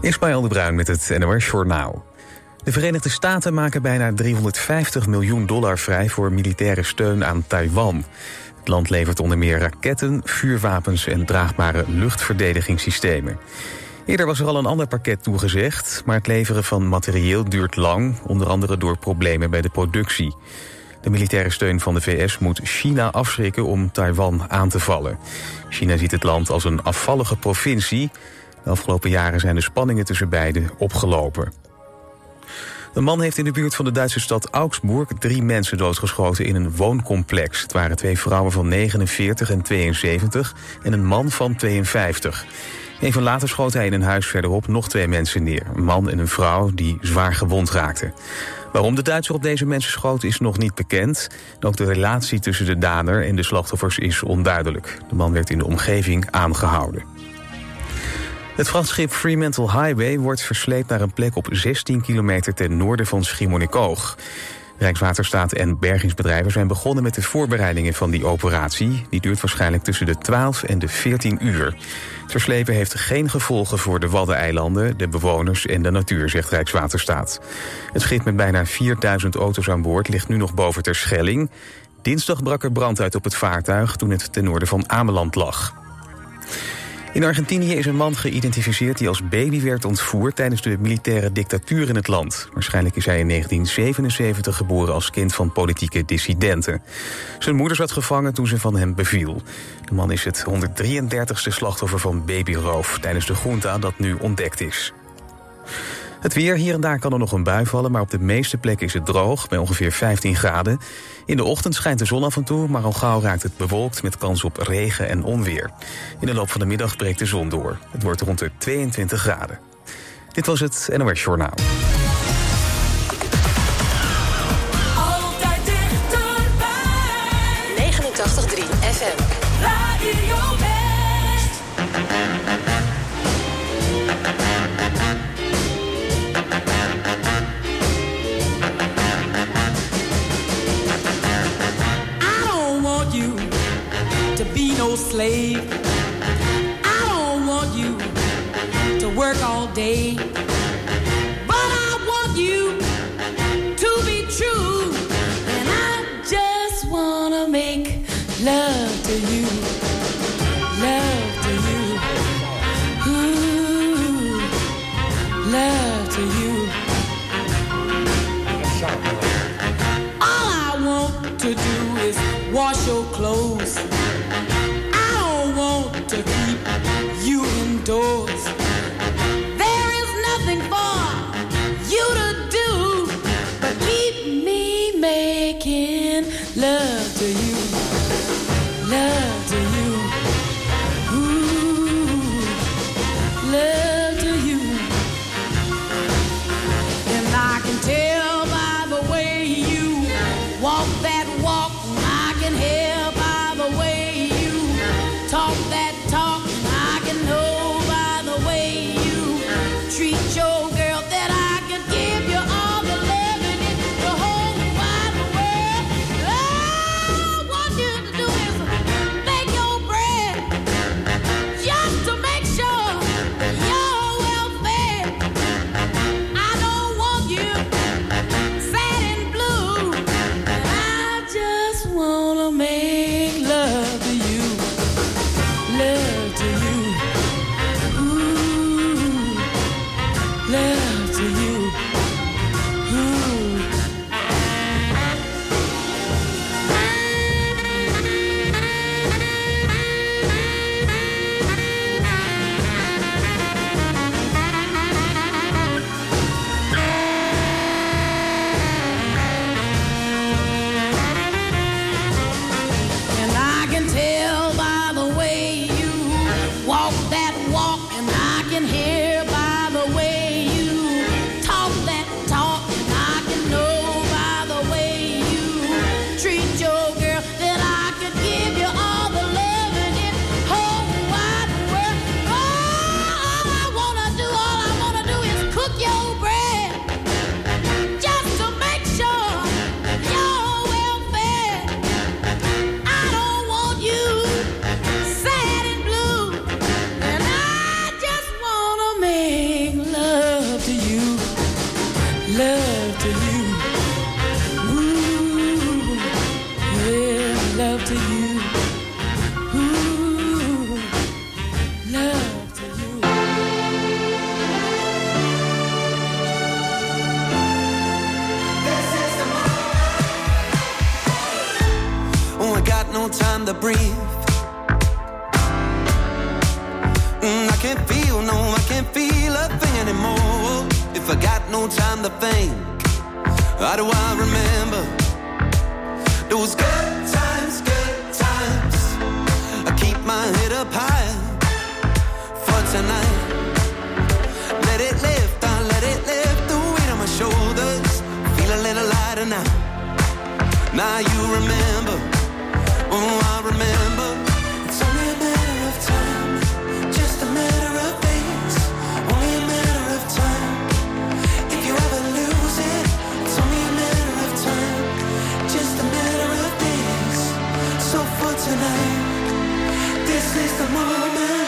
Ismaël de Bruin met het NOS Journaal. De Verenigde Staten maken bijna 350 miljoen dollar vrij voor militaire steun aan Taiwan. Het land levert onder meer raketten, vuurwapens en draagbare luchtverdedigingssystemen. Eerder was er al een ander pakket toegezegd, maar het leveren van materieel duurt lang, onder andere door problemen bij de productie. De militaire steun van de VS moet China afschrikken om Taiwan aan te vallen. China ziet het land als een afvallige provincie. De afgelopen jaren zijn de spanningen tussen beiden opgelopen. Een man heeft in de buurt van de Duitse stad Augsburg drie mensen doodgeschoten in een wooncomplex. Het waren twee vrouwen van 49 en 72 en een man van 52. Even later schoot hij in een huis verderop nog twee mensen neer. Een man en een vrouw die zwaar gewond raakten. Waarom de Duitser op deze mensen schoot is nog niet bekend. ook de relatie tussen de dader en de slachtoffers is onduidelijk. De man werd in de omgeving aangehouden. Het vrachtschip Fremantle Highway wordt versleept naar een plek op 16 kilometer ten noorden van Schiermonnikoog. Rijkswaterstaat en bergingsbedrijven zijn begonnen met de voorbereidingen van die operatie. Die duurt waarschijnlijk tussen de 12 en de 14 uur. Het verslepen heeft geen gevolgen voor de Waddeneilanden, de bewoners en de natuur, zegt Rijkswaterstaat. Het schip met bijna 4000 auto's aan boord ligt nu nog boven ter Schelling. Dinsdag brak er brand uit op het vaartuig toen het ten noorden van Ameland lag. In Argentinië is een man geïdentificeerd die als baby werd ontvoerd tijdens de militaire dictatuur in het land. Waarschijnlijk is hij in 1977 geboren als kind van politieke dissidenten. Zijn moeder zat gevangen toen ze van hem beviel. De man is het 133ste slachtoffer van babyroof tijdens de junta dat nu ontdekt is. Het weer, hier en daar kan er nog een bui vallen, maar op de meeste plekken is het droog, bij ongeveer 15 graden. In de ochtend schijnt de zon af en toe, maar al gauw raakt het bewolkt met kans op regen en onweer. In de loop van de middag breekt de zon door. Het wordt rond de 22 graden. Dit was het NOS Journaal. Those good times, good times. I keep my head up high for tonight. Let it lift, I let it lift the weight on my shoulders. Feel a little lighter now. Now you remember, oh I remember. This is the moment.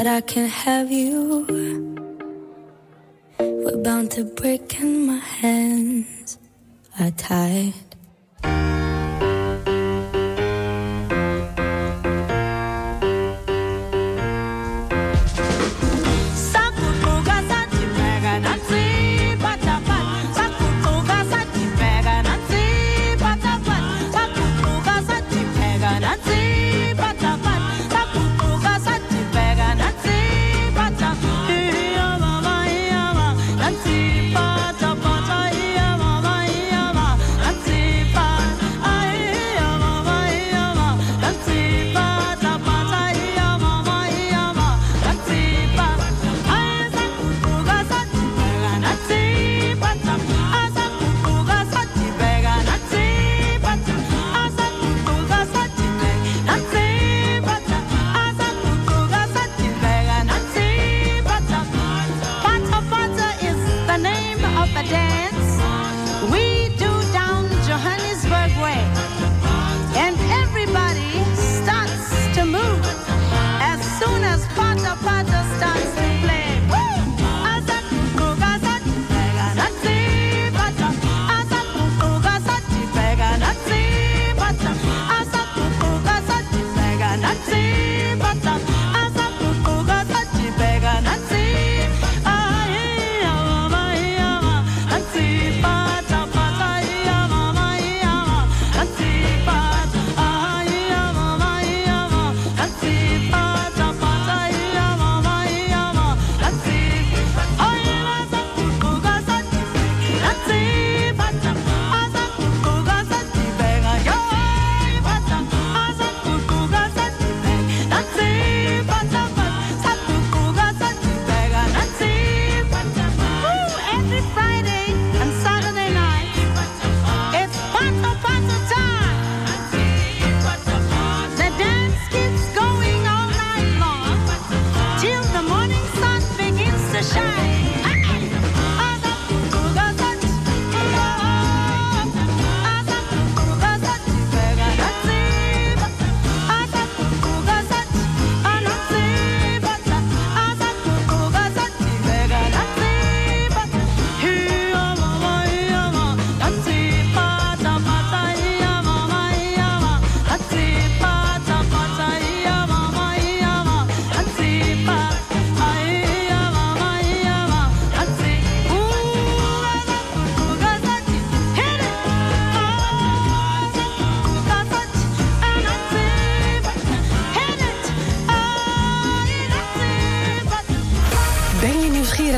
but I can't have you. We're bound to break, in my hands I tie.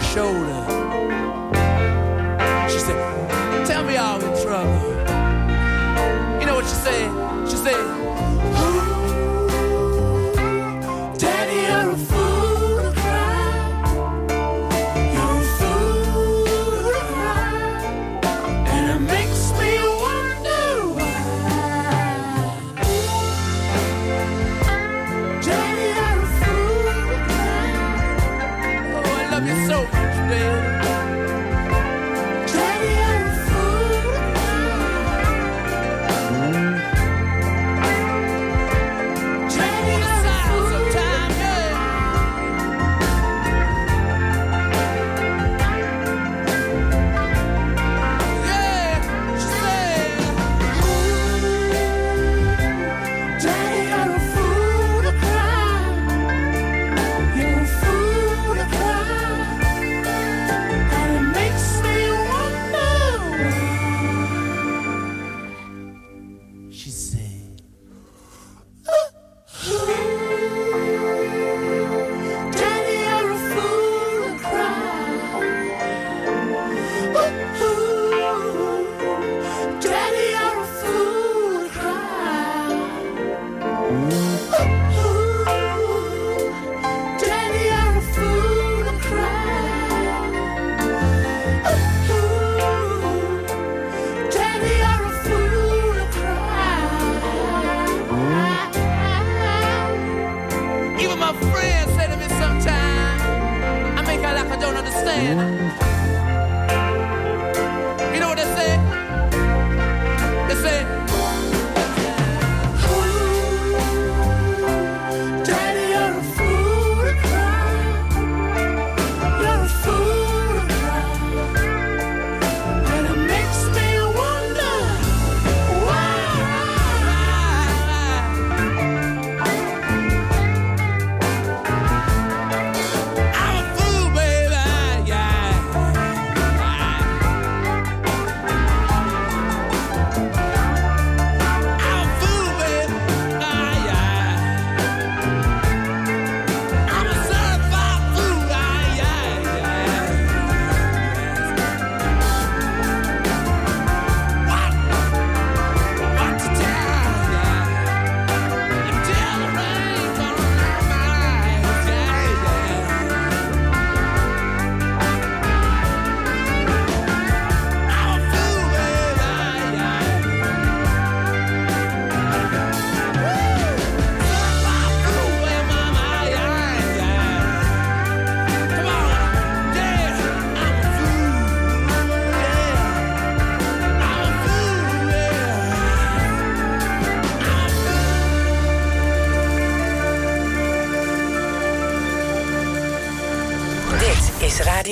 Shoulder. to say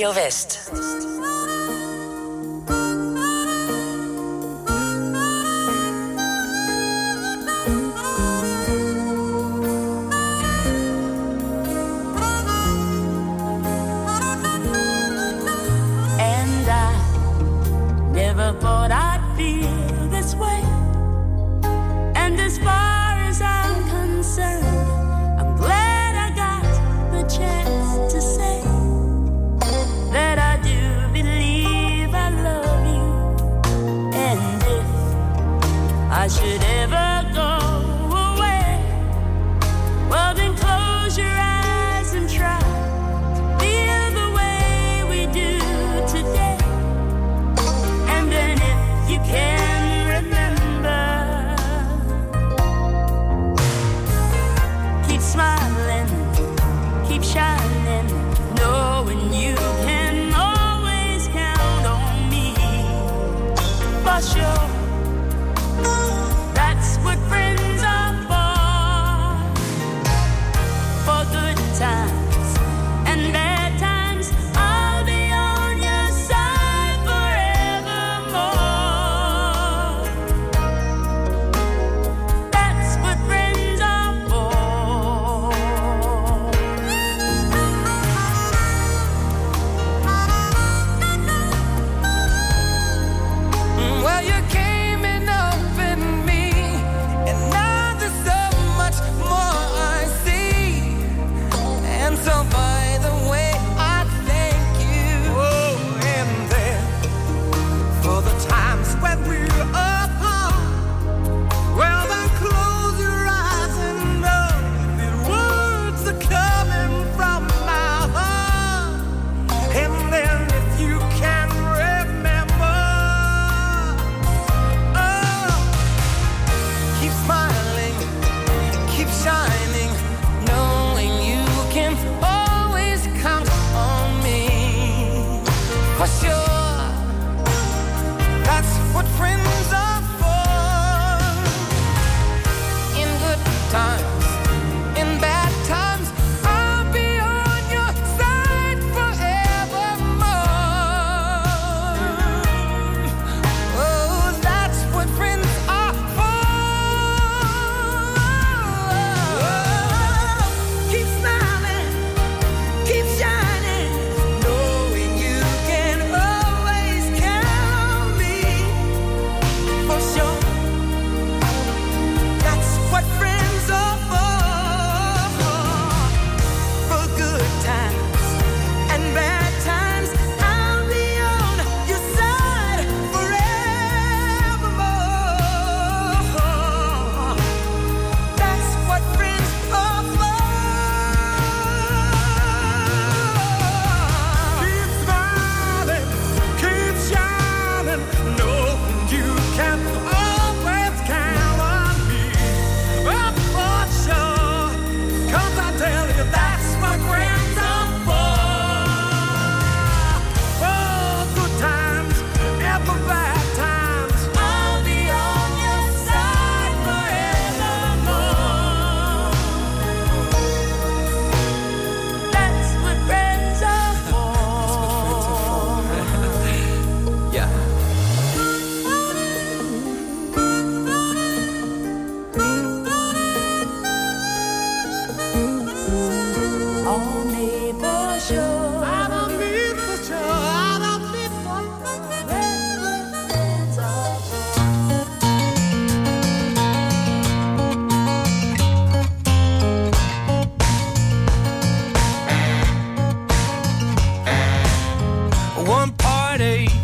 Radio West.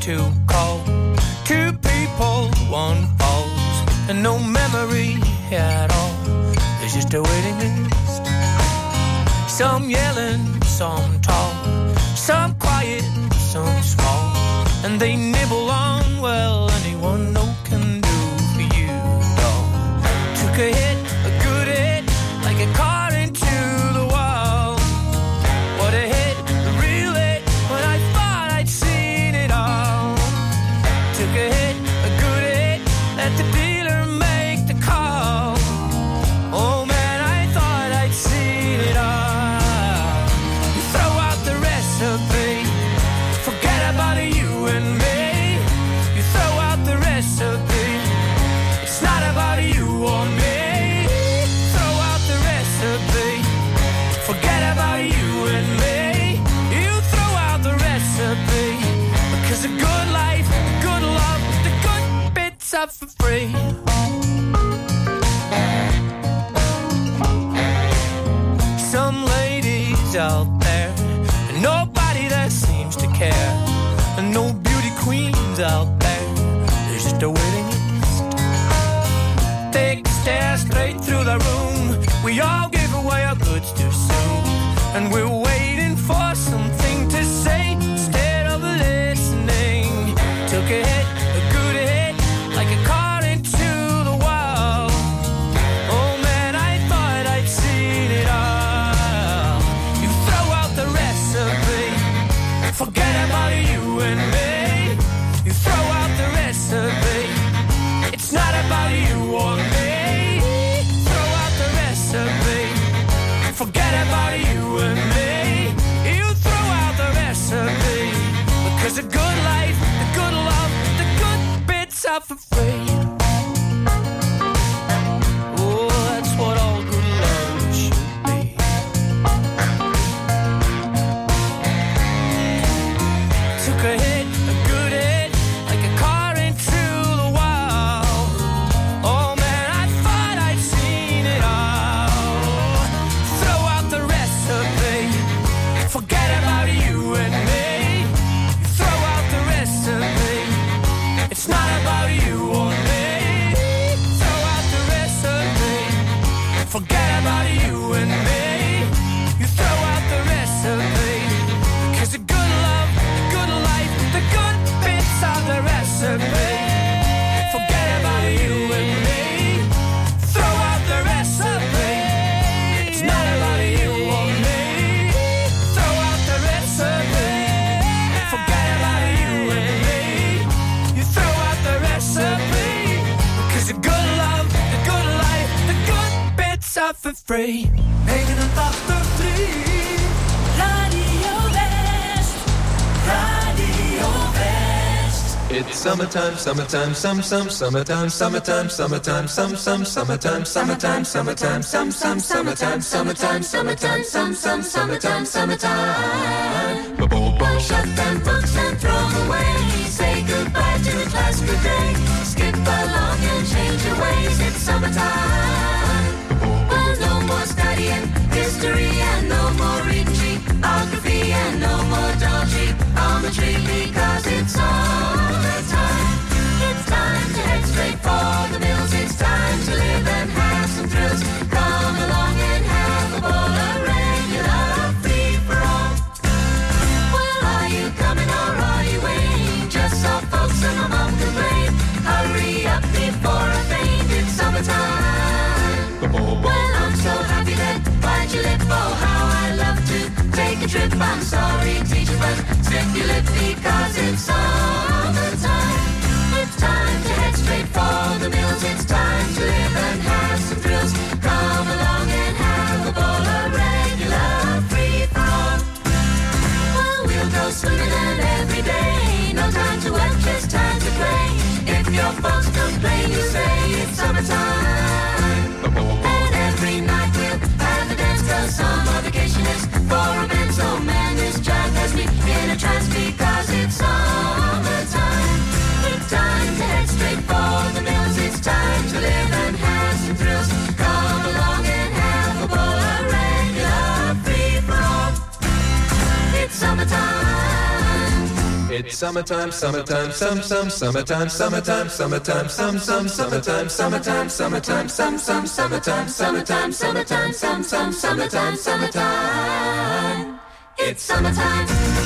to call. Two people, one falls, and no memory at all. There's just a waiting list. Some yelling, some tall, some quiet, some small, and they nibble on well anyone knows. summertime, some, some, summertime, summertime, summertime, some, some, summertime, summertime, summertime, some, some, summertime, summertime, summertime, some, some, summertime, summertime. Ba-boom, shut down books and throw away. Say goodbye to class good day. Skip along and change your ways. It's summertime. trip, I'm sorry, teacher, but simulate because it's summertime. It's time to head straight for the mills. It's time to live and have some thrills. Come along and have a ball, a regular free fall. Oh, we'll go swimming and every day. No time to work, just time to play. If your folks complain, you say it's summertime. summertime. It's summertime, summertime, some, some, summertime, summertime, summertime, some, some, summertime, summertime, summertime, some, some, summertime, summertime, summertime, some, some, summertime, summertime. It's summertime.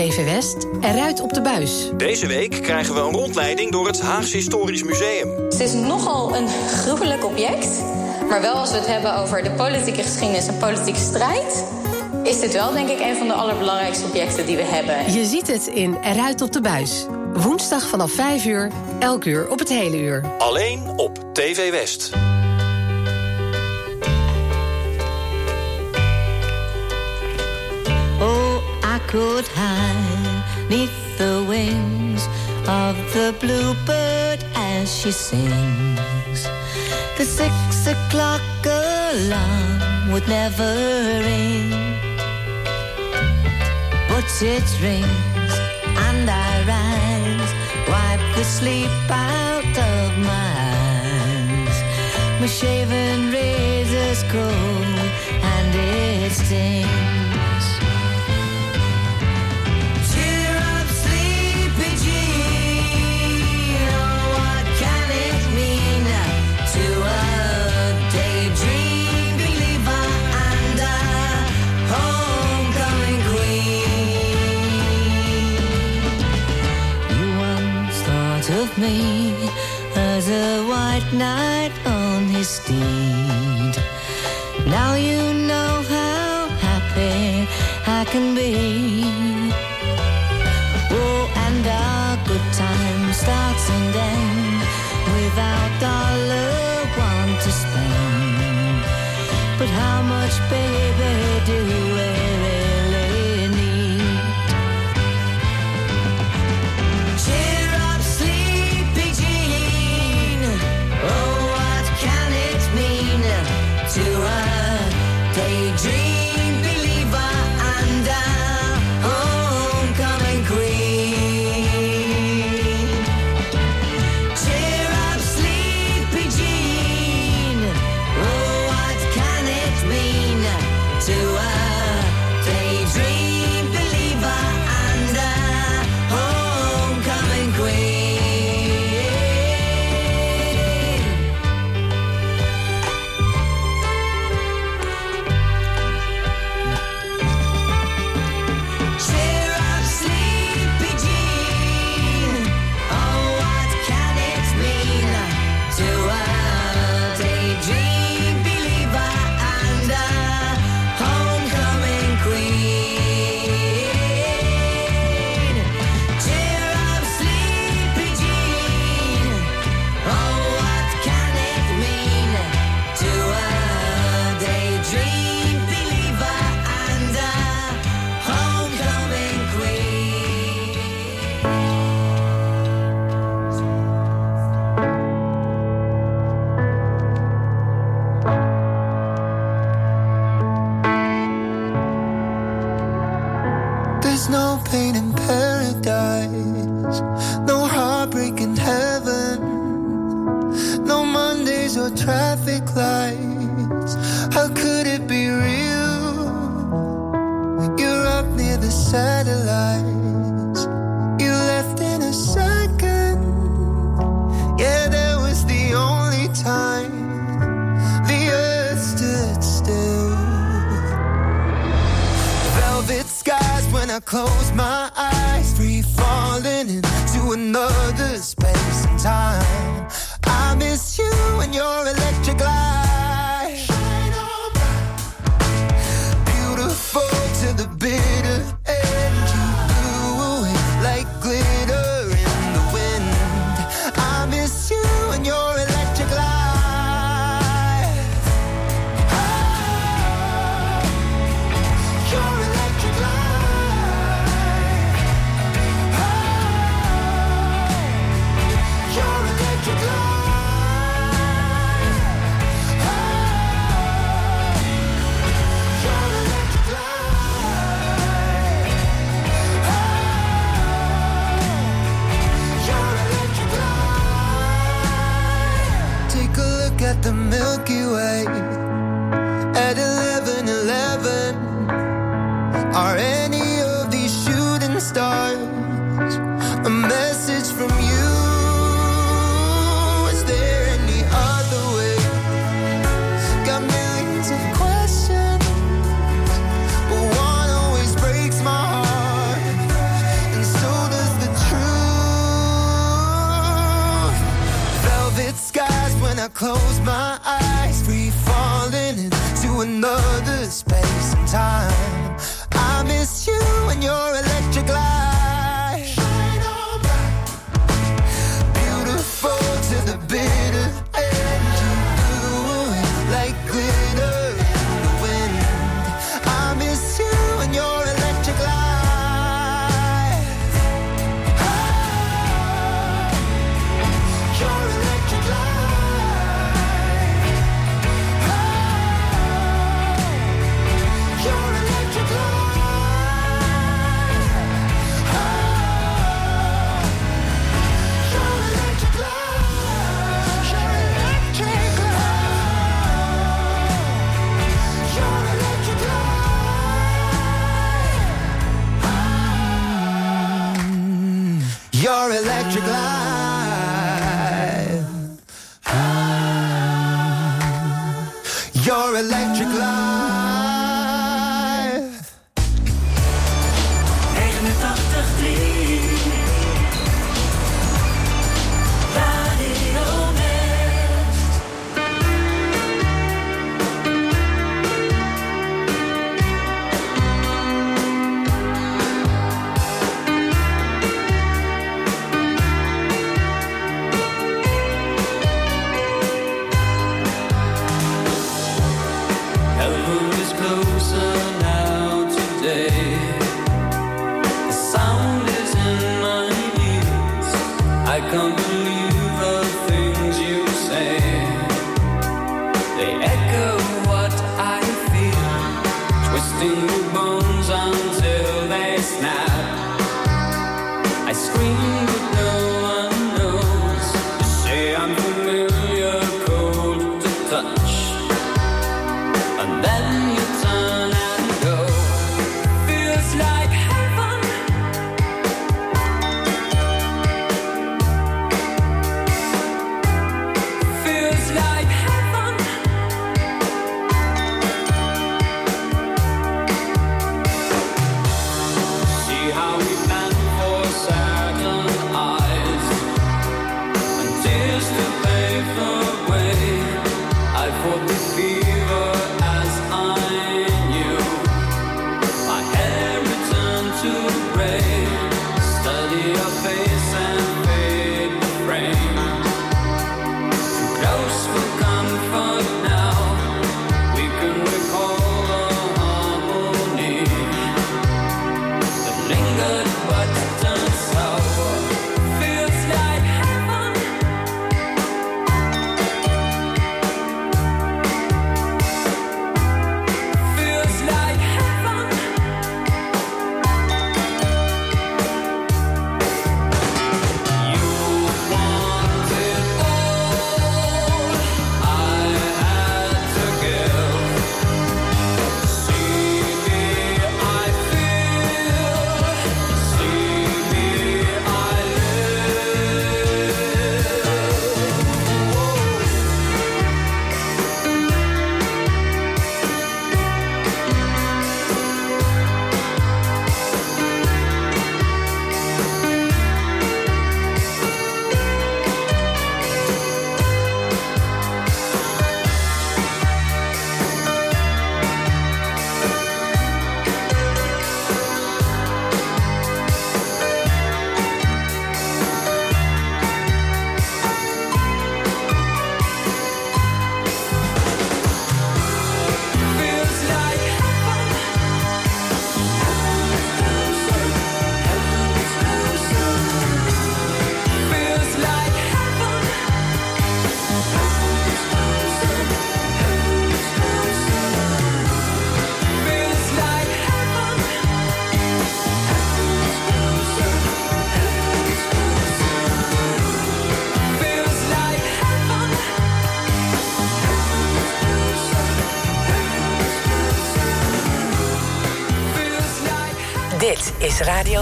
TV West, eruit op de buis. Deze week krijgen we een rondleiding door het Haagse Historisch Museum. Het is nogal een gruwelijk object. Maar wel als we het hebben over de politieke geschiedenis en politieke strijd... is dit wel, denk ik, een van de allerbelangrijkste objecten die we hebben. Je ziet het in Eruit op de buis. Woensdag vanaf 5 uur, elk uur op het hele uur. Alleen op TV West. could hide neath the wings of the bluebird as she sings. The six o'clock alarm would never ring, but it rings and I rise, wipe the sleep out of my eyes. My shaven razor's cold and it stings. me as a white knight on his steed. Now you know how happy I can be. Oh, and our good time starts and ends without dollar one to spend. But how much, baby, do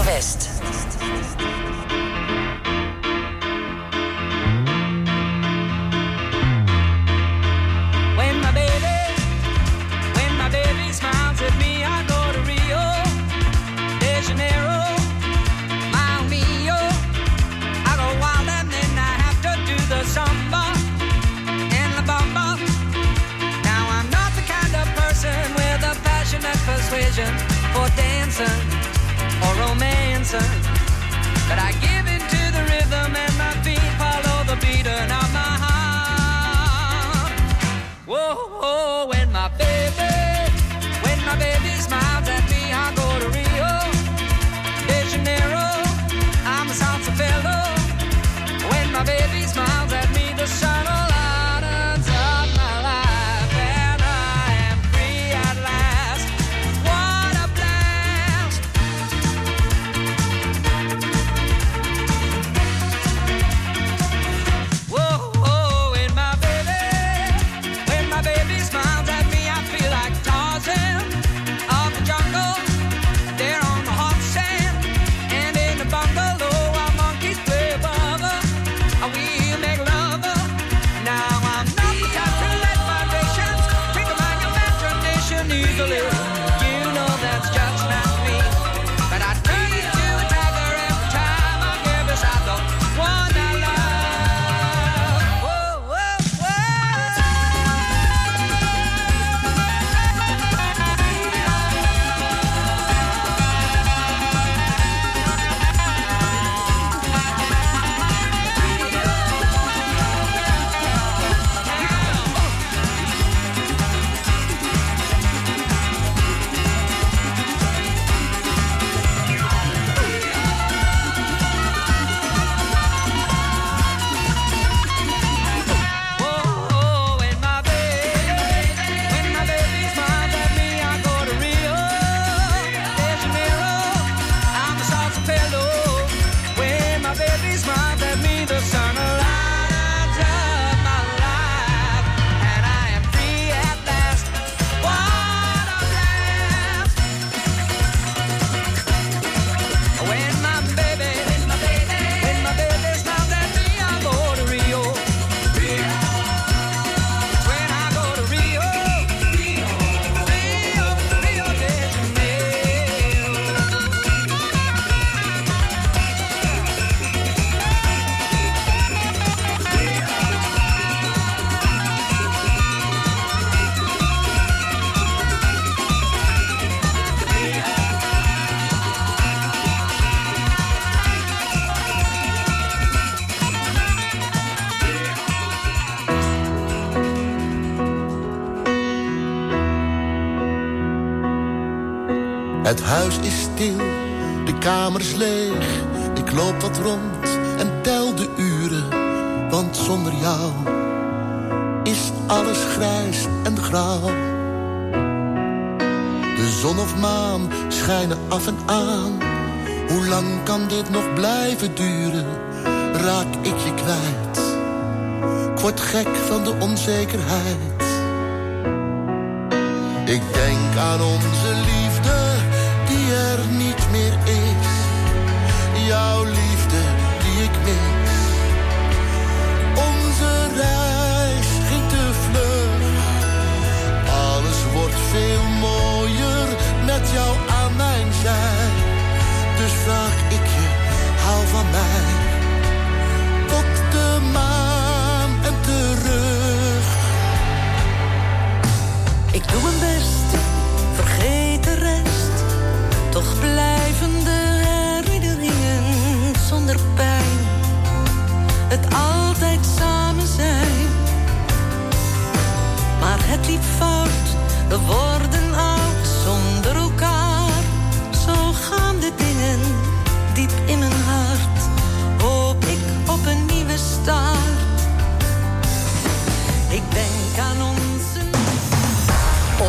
West. Het huis is stil, de kamer is leeg. Ik loop wat rond en tel de uren, want zonder jou is alles grijs en grauw. De zon of maan schijnen af en aan. Hoe lang kan dit nog blijven duren? Raak ik je kwijt? Ik word gek van de onzekerheid. Ik denk aan onze liefde er niet meer is. Jouw liefde die ik mis. Onze reis ging te vlug. Alles wordt veel mooier met jou aan mijn zij. Dus vraag ik je, hou van mij. Tot de maan en terug. Ik doe mijn best, Toch blijven de herinneringen zonder pijn. Het altijd samen zijn. Maar het liep fout, we worden oud zonder elkaar. Zo gaan de dingen diep in mijn hart. Hoop ik op een nieuwe start. Ik denk aan